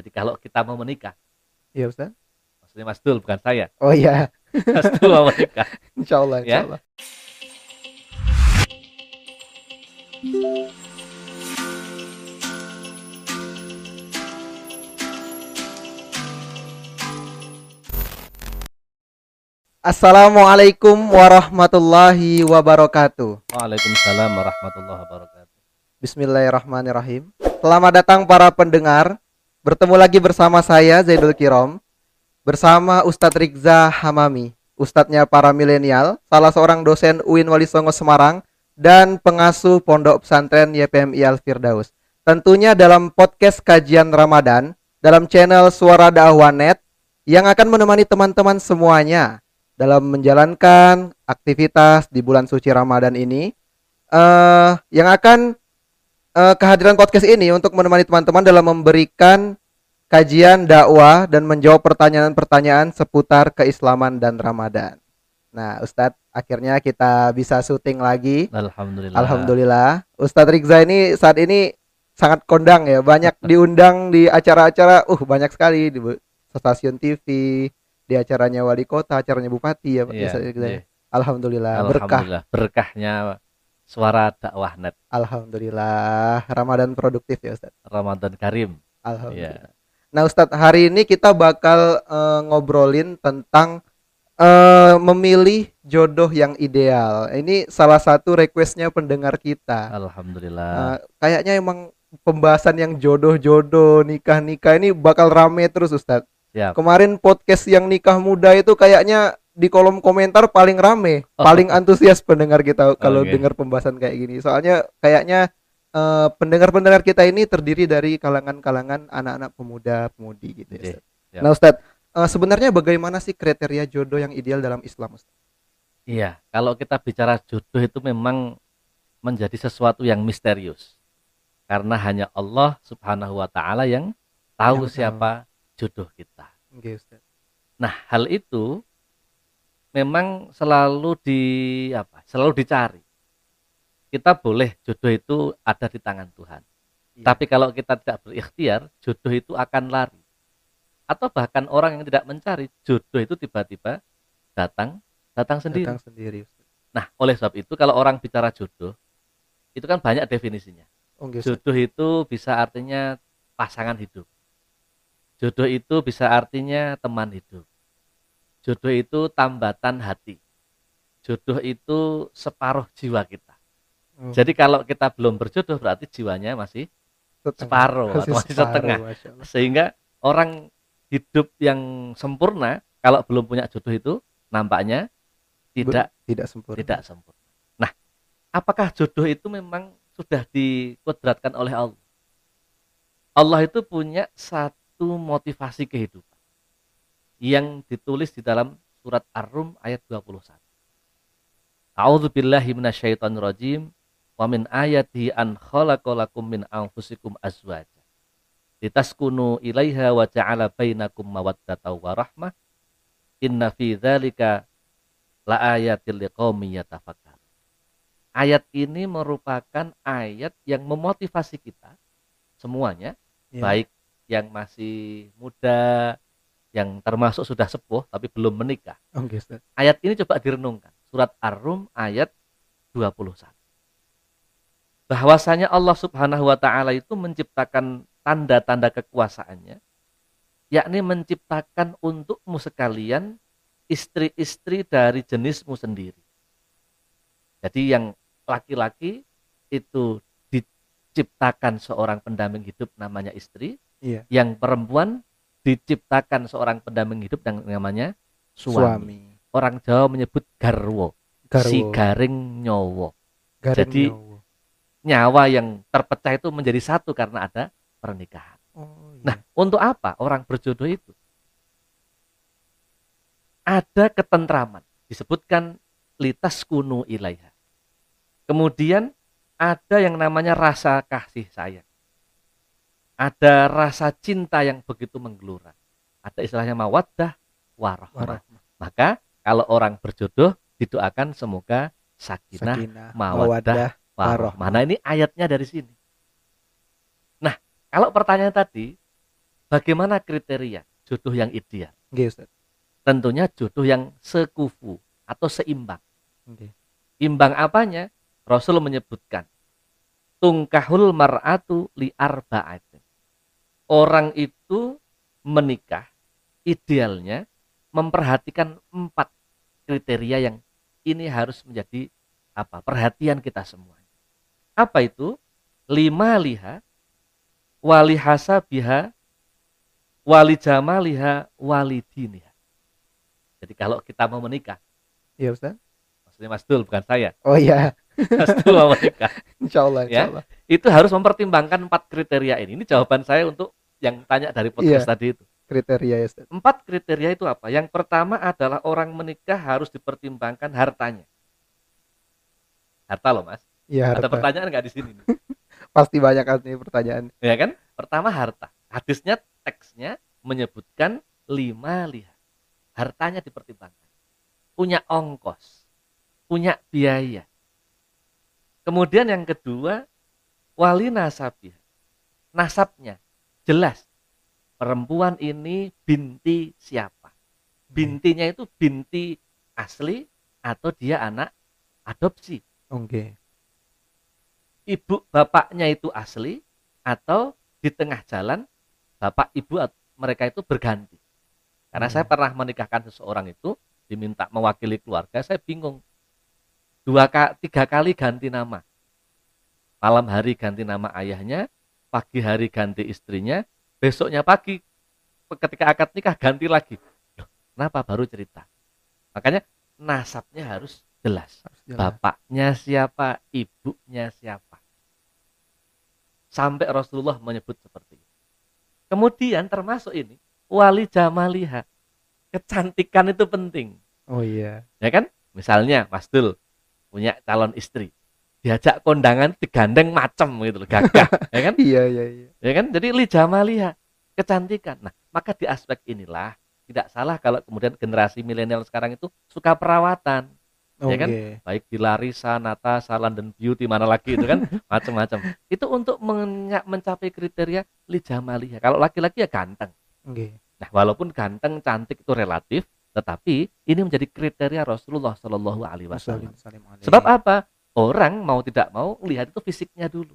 Jadi kalau kita mau menikah, Iya Ustaz. maksudnya Mas Dul bukan saya. Oh iya, Mas Dul mau menikah. insya Allah, insya Ya. Allah. Assalamualaikum warahmatullahi wabarakatuh. Waalaikumsalam warahmatullahi wabarakatuh. Bismillahirrahmanirrahim. Selamat datang para pendengar. Bertemu lagi bersama saya Zaidul Kirom bersama Ustadz Rizza Hamami, ustadznya para milenial, salah seorang dosen UIN Wali Songo Semarang dan pengasuh Pondok Pesantren YPMI Al Firdaus. Tentunya dalam podcast kajian Ramadan dalam channel Suara Dakwah Net yang akan menemani teman-teman semuanya dalam menjalankan aktivitas di bulan suci Ramadan ini eh yang akan eh, kehadiran podcast ini untuk menemani teman-teman dalam memberikan kajian dakwah dan menjawab pertanyaan-pertanyaan seputar keislaman dan Ramadan. Nah, Ustadz, akhirnya kita bisa syuting lagi. Alhamdulillah. Alhamdulillah. Ustadz Rizza ini saat ini sangat kondang ya, banyak diundang di acara-acara, uh banyak sekali di stasiun TV, di acaranya wali kota, acaranya bupati ya, Pak Ustadz Rizza. iya. Alhamdulillah, berkah. Alhamdulillah. Berkahnya suara dakwah net Alhamdulillah, Ramadan produktif ya Ustadz. Ramadan Karim. Alhamdulillah. Nah Ustadz, hari ini kita bakal eh, ngobrolin tentang eh, memilih jodoh yang ideal. Ini salah satu requestnya pendengar kita. Alhamdulillah. Eh, kayaknya emang pembahasan yang jodoh-jodoh, nikah-nikah ini bakal rame terus Ustadz. Kemarin podcast yang nikah muda itu kayaknya di kolom komentar paling rame, Oh. paling antusias pendengar kita kalau Oke. dengar pembahasan kayak gini. Soalnya kayaknya eh, pendengar-pendengar kita ini terdiri dari kalangan-kalangan anak-anak pemuda-pemudi gitu ya. Ustadz. siap. Nah, Ustadz, eh, sebenarnya bagaimana sih kriteria jodoh yang ideal dalam Islam, Ustadz? Iya, kalau kita bicara jodoh itu memang menjadi sesuatu yang misterius. Karena hanya Allah Subhanahu wa taala yang tahu Yang tahu. siapa jodoh kita. Oke, Ustadz. Nah, hal itu memang selalu di apa? Selalu dicari. Kita boleh jodoh itu ada di tangan Tuhan. Iya. Tapi kalau kita tidak berikhtiar, jodoh itu akan lari. Atau bahkan orang yang tidak mencari, jodoh itu tiba-tiba datang datang sendiri. Datang sendiri. Nah, oleh sebab itu kalau orang bicara jodoh, itu kan banyak definisinya. Ustadz. Jodoh itu bisa artinya pasangan hidup. Jodoh itu bisa artinya teman hidup. Jodoh itu tambatan hati. Jodoh itu separuh jiwa kita. Oh, Jadi kalau kita belum berjodoh berarti jiwanya masih setengah. separuh atau masih setengah. Sehingga orang hidup yang sempurna kalau belum punya jodoh itu nampaknya tidak Tidak sempurna. tidak sempurna. Nah, apakah jodoh itu memang sudah dikodratkan oleh Allah? Allah itu punya satu motivasi kehidupan yang ditulis di dalam surat Ar-Rum ayat 21. A'udzu billahi minasyaitonir rajim wa min ayati an khalaqalakum min anfusikum azwaja litaskunu ilaiha wa ja'ala bainakum mawaddatan wa rahmah inna fi dzalika la ayatil liqaumin yatafakkarun. Ayat ini merupakan ayat yang memotivasi kita semuanya, Iya. baik yang masih muda, yang termasuk sudah sepuh tapi belum menikah. Ustadz. Ayat ini coba direnungkan. Surat Ar-Rum ayat 21. Bahwasanya Allah Subhanahu wa taala itu menciptakan tanda-tanda kekuasaannya yakni menciptakan untukmu sekalian istri-istri dari jenismu sendiri. Jadi yang laki-laki itu diciptakan seorang pendamping hidup namanya istri, Iya. yang perempuan diciptakan seorang pendamping hidup yang namanya suami. Suami. Orang Jawa menyebut garwo, Garwo. si garing nyowo. Garing Jadi, nyawa. Nyawa yang terpecah itu menjadi satu karena ada pernikahan. Oh, iya. Nah, untuk apa orang berjodoh itu? Ada ketentraman, disebutkan litas kunu ilaiha. Kemudian ada yang namanya rasa kasih sayang. Ada rasa cinta yang begitu menggelora. Ada istilahnya mawaddah warahmah. Warahmah. Maka kalau orang berjodoh didoakan semoga sakinah, Sakinah, mawaddah, warahmah. Nah, ini ayatnya dari sini. Nah, kalau pertanyaan tadi, bagaimana kriteria jodoh yang ideal? Nggih, Ustaz. Tentunya jodoh yang sekufu atau seimbang. Nggih. Imbang apanya? Rasul menyebutkan tungkahul mar'atu li arba'atin. Orang itu menikah idealnya memperhatikan empat kriteria yang ini harus menjadi apa perhatian kita semua. Apa itu? Lima liha, wali hasabiha, wali jamaliha, wali diniha. Jadi kalau kita mau menikah, Iya, Ustaz. maksudnya Mas Dul bukan saya, Oh iya, Mas Dul mau menikah, insyaallah, Ya. insyaallah. itu harus mempertimbangkan empat kriteria ini. Ini jawaban saya untuk yang tanya dari podcast Iya. tadi itu. Kriteria ya, Ustaz. Empat kriteria itu apa? Yang pertama adalah orang menikah harus dipertimbangkan hartanya. Harta loh mas. Iya, Ada harta. pertanyaan nggak di sini? Pasti banyak kan nih pertanyaan. ya kan? Pertama harta. Hadisnya teksnya menyebutkan lima lihat. Hartanya dipertimbangkan. Punya ongkos, punya biaya. Kemudian yang kedua wali nasabih. Nasabnya jelas. Perempuan ini binti siapa? Bintinya itu binti asli atau dia anak adopsi. Oke. ibu bapaknya itu asli atau di tengah jalan bapak ibu mereka itu berganti. Karena Hmm. saya pernah menikahkan seseorang itu diminta mewakili keluarga, saya bingung. Dua tiga kali ganti nama. Malam hari ganti nama ayahnya, pagi hari ganti istrinya, besoknya pagi ketika akad nikah ganti lagi. Loh, kenapa baru cerita? Makanya nasabnya harus jelas Harus jelas. bapaknya siapa, ibunya siapa. Sampai Rasulullah menyebut seperti itu. Kemudian termasuk ini, wali jamaliha. Kecantikan itu penting. Oh iya. Ya kan? Misalnya Mas Dul punya calon istri. Diajak kondangan digandeng macem gitu loh, gagah. ya kan? Iya, iya, iya. Ya kan? Jadi li jamaliha, kecantikan. Nah, maka di aspek inilah tidak salah kalau kemudian generasi milenial sekarang itu suka perawatan Oke. Ya kan? baik di Larissa, Natasha, London Beauty mana lagi itu kan macam-macam. Itu untuk mencapai kriteria lijamaliha. Kalau laki-laki ya ganteng. Oke. Nah, walaupun ganteng, cantik itu relatif, tetapi ini menjadi kriteria Rasulullah Shallallahu alaihi wasallam. Sebab apa? Orang mau tidak mau lihat itu fisiknya dulu.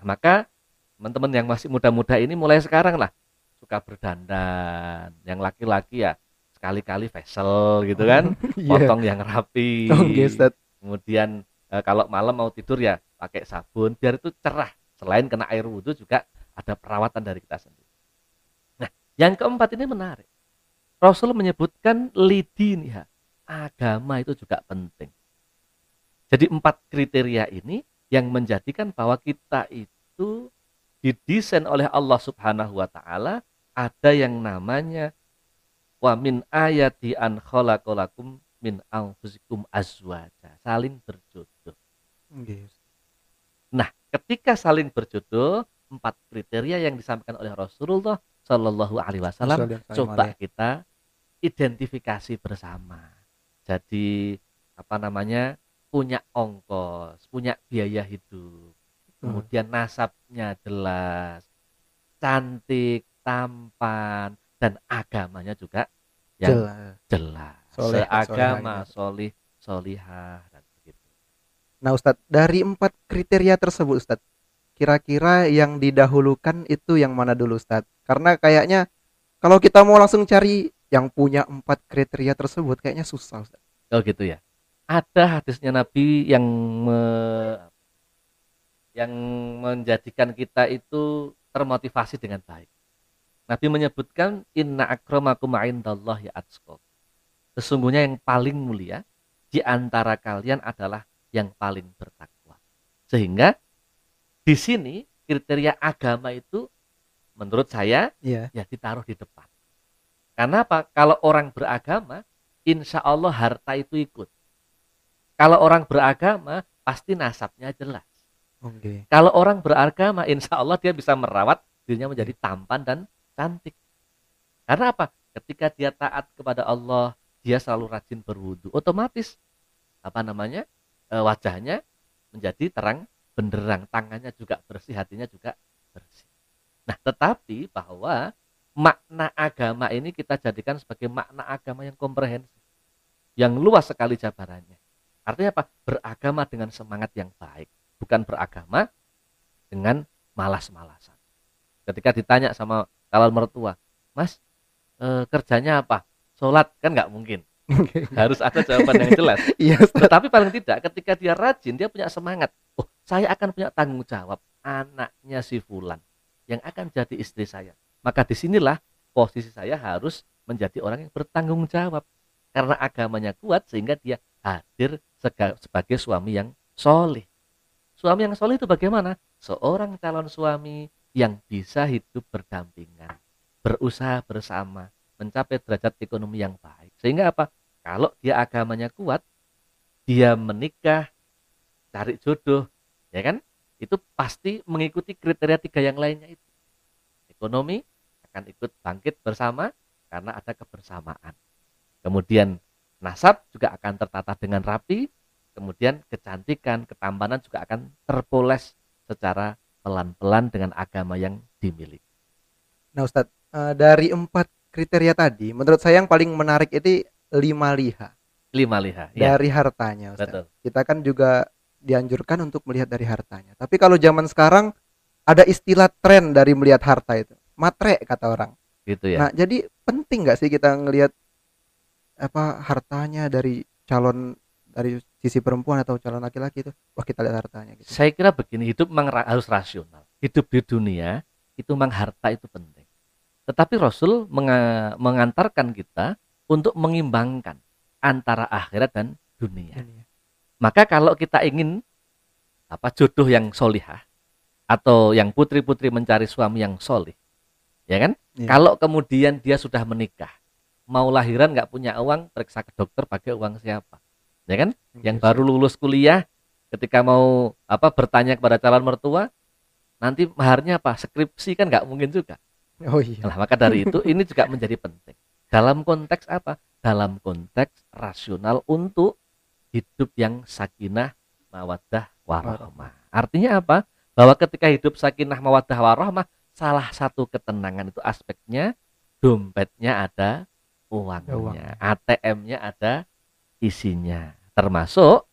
Nah, maka teman-teman yang masih muda-muda ini mulai sekarang lah suka berdandan. Yang laki-laki ya sekali-kali facial gitu kan, Iya. potong yang rapi. Ustaz. kemudian eh, kalau malam mau tidur ya pakai sabun biar itu cerah selain kena air wudhu juga ada perawatan dari kita sendiri nah yang keempat ini menarik Rasul menyebutkan lidiniha agama itu juga penting jadi empat kriteria ini yang menjadikan bahwa kita itu didesain oleh Allah Subhanahu wa taala ada yang namanya wa min ayati an khalaqalakum min anfusikum azwaja saling berjodoh. Oke. Nah, ketika saling berjodoh, empat kriteria yang disampaikan oleh Rasulullah Shallallahu Alaihi Wasallam coba kita identifikasi bersama. Jadi apa namanya punya ongkos, punya biaya hidup, Hmm. kemudian nasabnya jelas, cantik, tampan, dan agamanya juga yang Jelas. jelas, Soleh, seagama, solih, solihah, dan begitu. Nah, Ustadz, dari empat kriteria tersebut, Ustadz, kira-kira yang didahulukan itu yang mana dulu, Ustadz? Karena kayaknya kalau kita mau langsung cari yang punya empat kriteria tersebut, kayaknya susah, Ustadz. Oh gitu ya. Ada hadisnya Nabi yang me- yang menjadikan kita itu termotivasi dengan baik. Nabi menyebutkan inna akramakum indallahi atqakum. Sesungguhnya yang paling mulia di antara kalian adalah yang paling bertakwa. Sehingga di sini kriteria agama itu menurut saya Iya. ya ditaruh di depan. Karena apa? Kalau orang beragama, insya Allah harta itu ikut. Kalau orang beragama, pasti nasabnya jelas. Oke. Kalau orang beragama, insya Allah dia bisa merawat dirinya menjadi tampan dan cantik. Karena apa? Ketika dia taat kepada Allah, dia selalu rajin berwudu. Otomatis apa namanya? eh, wajahnya menjadi terang benderang, tangannya juga bersih, hatinya juga bersih. Nah, tetapi bahwa makna agama ini kita jadikan sebagai makna agama yang komprehensif, yang luas sekali jabarannya. Artinya apa? Beragama dengan semangat yang baik, bukan beragama dengan malas-malasan. Ketika ditanya sama calon mertua, Mas, e, kerjanya apa? Sholat kan nggak mungkin. Harus ada jawaban yang jelas. Iya, Tetapi paling tidak ketika dia rajin, dia punya semangat. Oh, saya akan punya tanggung jawab anaknya si Fulan yang akan jadi istri saya. Maka di sinilah posisi saya harus menjadi orang yang bertanggung jawab. Karena agamanya kuat sehingga dia hadir sebagai suami yang soleh. Suami yang soleh itu bagaimana? Seorang calon suami yang bisa hidup berdampingan, berusaha bersama, mencapai derajat ekonomi yang baik. Sehingga apa? Kalau dia agamanya kuat, dia menikah, cari jodoh, ya kan? Itu pasti mengikuti kriteria tiga yang lainnya itu. Ekonomi akan ikut bangkit bersama karena ada kebersamaan. Kemudian nasab juga akan tertata dengan rapi, kemudian kecantikan, ketampanan juga akan terpoles secara pelan-pelan dengan agama yang dimiliki. Nah Ustadz, eh, dari empat kriteria tadi, menurut saya yang paling menarik itu lima liha. Lima liha. Ya. Dari hartanya, Ustaz. Betul. Kita kan juga dianjurkan untuk melihat dari hartanya. Tapi kalau zaman sekarang ada istilah tren dari melihat harta itu, matre kata orang. Gitu ya. Nah, jadi penting nggak sih kita ngelihat apa hartanya dari calon dari sisi perempuan atau calon laki-laki itu? Wah, kita lihat hartanya gitu. Saya kira begini, hidup memang harus rasional. Hidup di dunia itu memang harta itu penting. Tetapi Rasul mengantarkan kita untuk mengimbangkan antara akhirat dan dunia. Maka kalau kita ingin apa jodoh yang solihah atau yang putri-putri mencari suami yang solih, ya kan? Ya. Kalau kemudian dia sudah menikah, mau lahiran nggak punya uang, periksa ke dokter pakai uang siapa, ya kan? Ya, yang baru lulus kuliah, ketika mau apa bertanya kepada calon mertua, nanti maharnya apa? Skripsi kan nggak mungkin juga. Oh iya. Nah, maka dari itu ini juga menjadi penting. Dalam konteks apa? Dalam konteks rasional untuk hidup yang sakinah, mawaddah, warahmah. Artinya apa? Bahwa ketika hidup sakinah, mawaddah, warahmah, salah satu ketenangan itu aspeknya dompetnya ada uangnya, ATM-nya ada isinya. Termasuk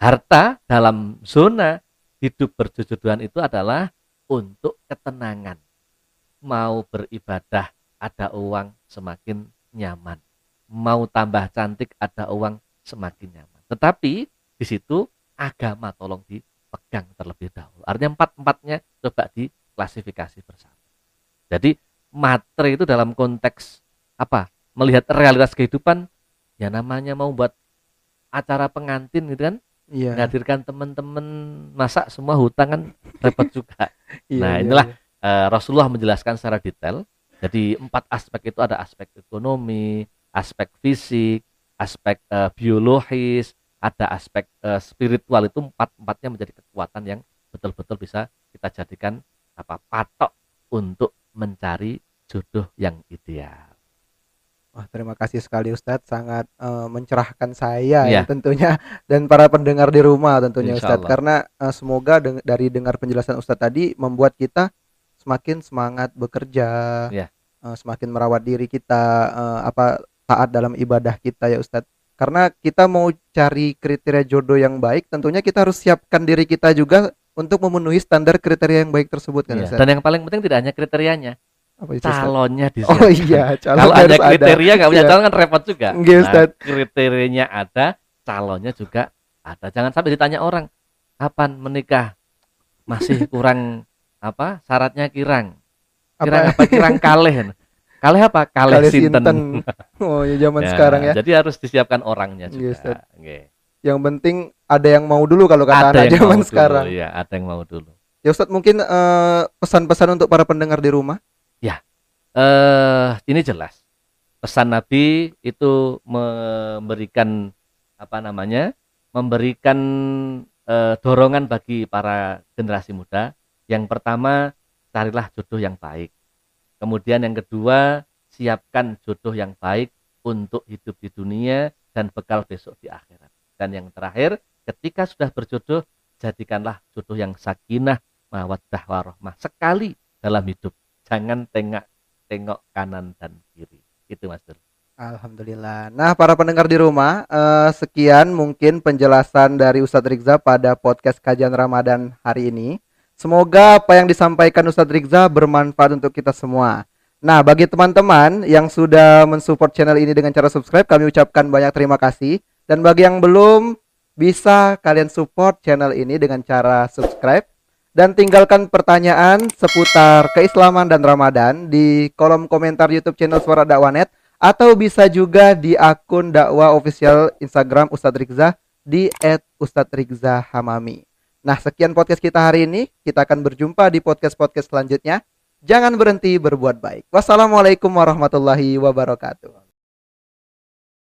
harta dalam zona hidup berjodohan itu adalah untuk ketenangan mau beribadah ada uang semakin nyaman. Mau tambah cantik ada uang semakin nyaman. Tetapi di situ agama tolong dipegang terlebih dahulu. Artinya empat-empatnya coba diklasifikasi bersama. Jadi materi itu dalam konteks apa? Melihat realitas kehidupan ya namanya mau buat acara pengantin gitu kan iya. menghadirkan teman-teman masak semua hutang kan repot juga. iya, nah iya, inilah iya uh, Rasulullah menjelaskan secara detail. Jadi empat aspek itu ada aspek ekonomi, aspek fisik, aspek uh, biologis, ada aspek uh, spiritual itu empat empatnya menjadi kekuatan yang betul-betul bisa kita jadikan apa patok untuk mencari jodoh yang ideal. Wah, terima kasih sekali Ustadz, sangat uh, mencerahkan saya ya. ya tentunya dan para pendengar di rumah tentunya Ustadz karena uh, semoga deng dari dengar penjelasan Ustadz tadi membuat kita semakin semangat bekerja. Ya. uh, semakin merawat diri kita, uh, apa taat dalam ibadah kita ya Ustadz. Karena kita mau cari kriteria jodoh yang baik, tentunya kita harus siapkan diri kita juga untuk memenuhi standar kriteria yang baik tersebut kan yeah. Ustadz. Dan yang paling penting tidak hanya kriterianya, apa itu, calonnya di Oh iya, calon Kalau ada kriteria nggak punya yeah. calon kan repot juga. Okay, nah, kriterianya ada, calonnya juga ada. Jangan sampai ditanya orang kapan menikah? Masih kurang apa syaratnya kirang. Kirang apa, apa kirang kaleh kaleh apa? Kaleh, kaleh sinten. sinten. Oh ya zaman ya, sekarang ya. jadi harus disiapkan orangnya juga. Yes, okay. yang penting ada yang mau dulu kalau kata ada anak zaman sekarang. ya ada yang mau dulu. Ya Ustadz mungkin uh, pesan-pesan untuk para pendengar di rumah ya uh, ini jelas pesan Nabi itu memberikan apa namanya memberikan uh, dorongan bagi para generasi muda yang pertama, carilah jodoh yang baik. Kemudian yang kedua, siapkan jodoh yang baik untuk hidup di dunia dan bekal besok di akhirat. Dan yang terakhir, ketika sudah berjodoh, jadikanlah jodoh yang sakinah, mawaddah warohmah. Sekali dalam hidup. Jangan tengok tengok kanan dan kiri. Itu Mas Dur. Alhamdulillah. Nah, para pendengar di rumah, eh, sekian mungkin penjelasan dari Ustadz Rizza pada podcast kajian Ramadan hari ini. Semoga apa yang disampaikan Ustadz Rizza bermanfaat untuk kita semua. Nah, bagi teman-teman yang sudah mensupport channel ini dengan cara subscribe, kami ucapkan banyak terima kasih. Dan bagi yang belum, bisa kalian support channel ini dengan cara subscribe dan tinggalkan pertanyaan seputar keislaman dan Ramadan di kolom komentar YouTube channel Suara Dakwanet atau bisa juga di akun dakwah official Instagram Ustadz Rizza di @ustadzrizzahamami. Nah, sekian podcast kita hari ini. Kita akan berjumpa di podcast-podcast selanjutnya. Jangan berhenti berbuat baik. Wassalamualaikum warahmatullahi wabarakatuh.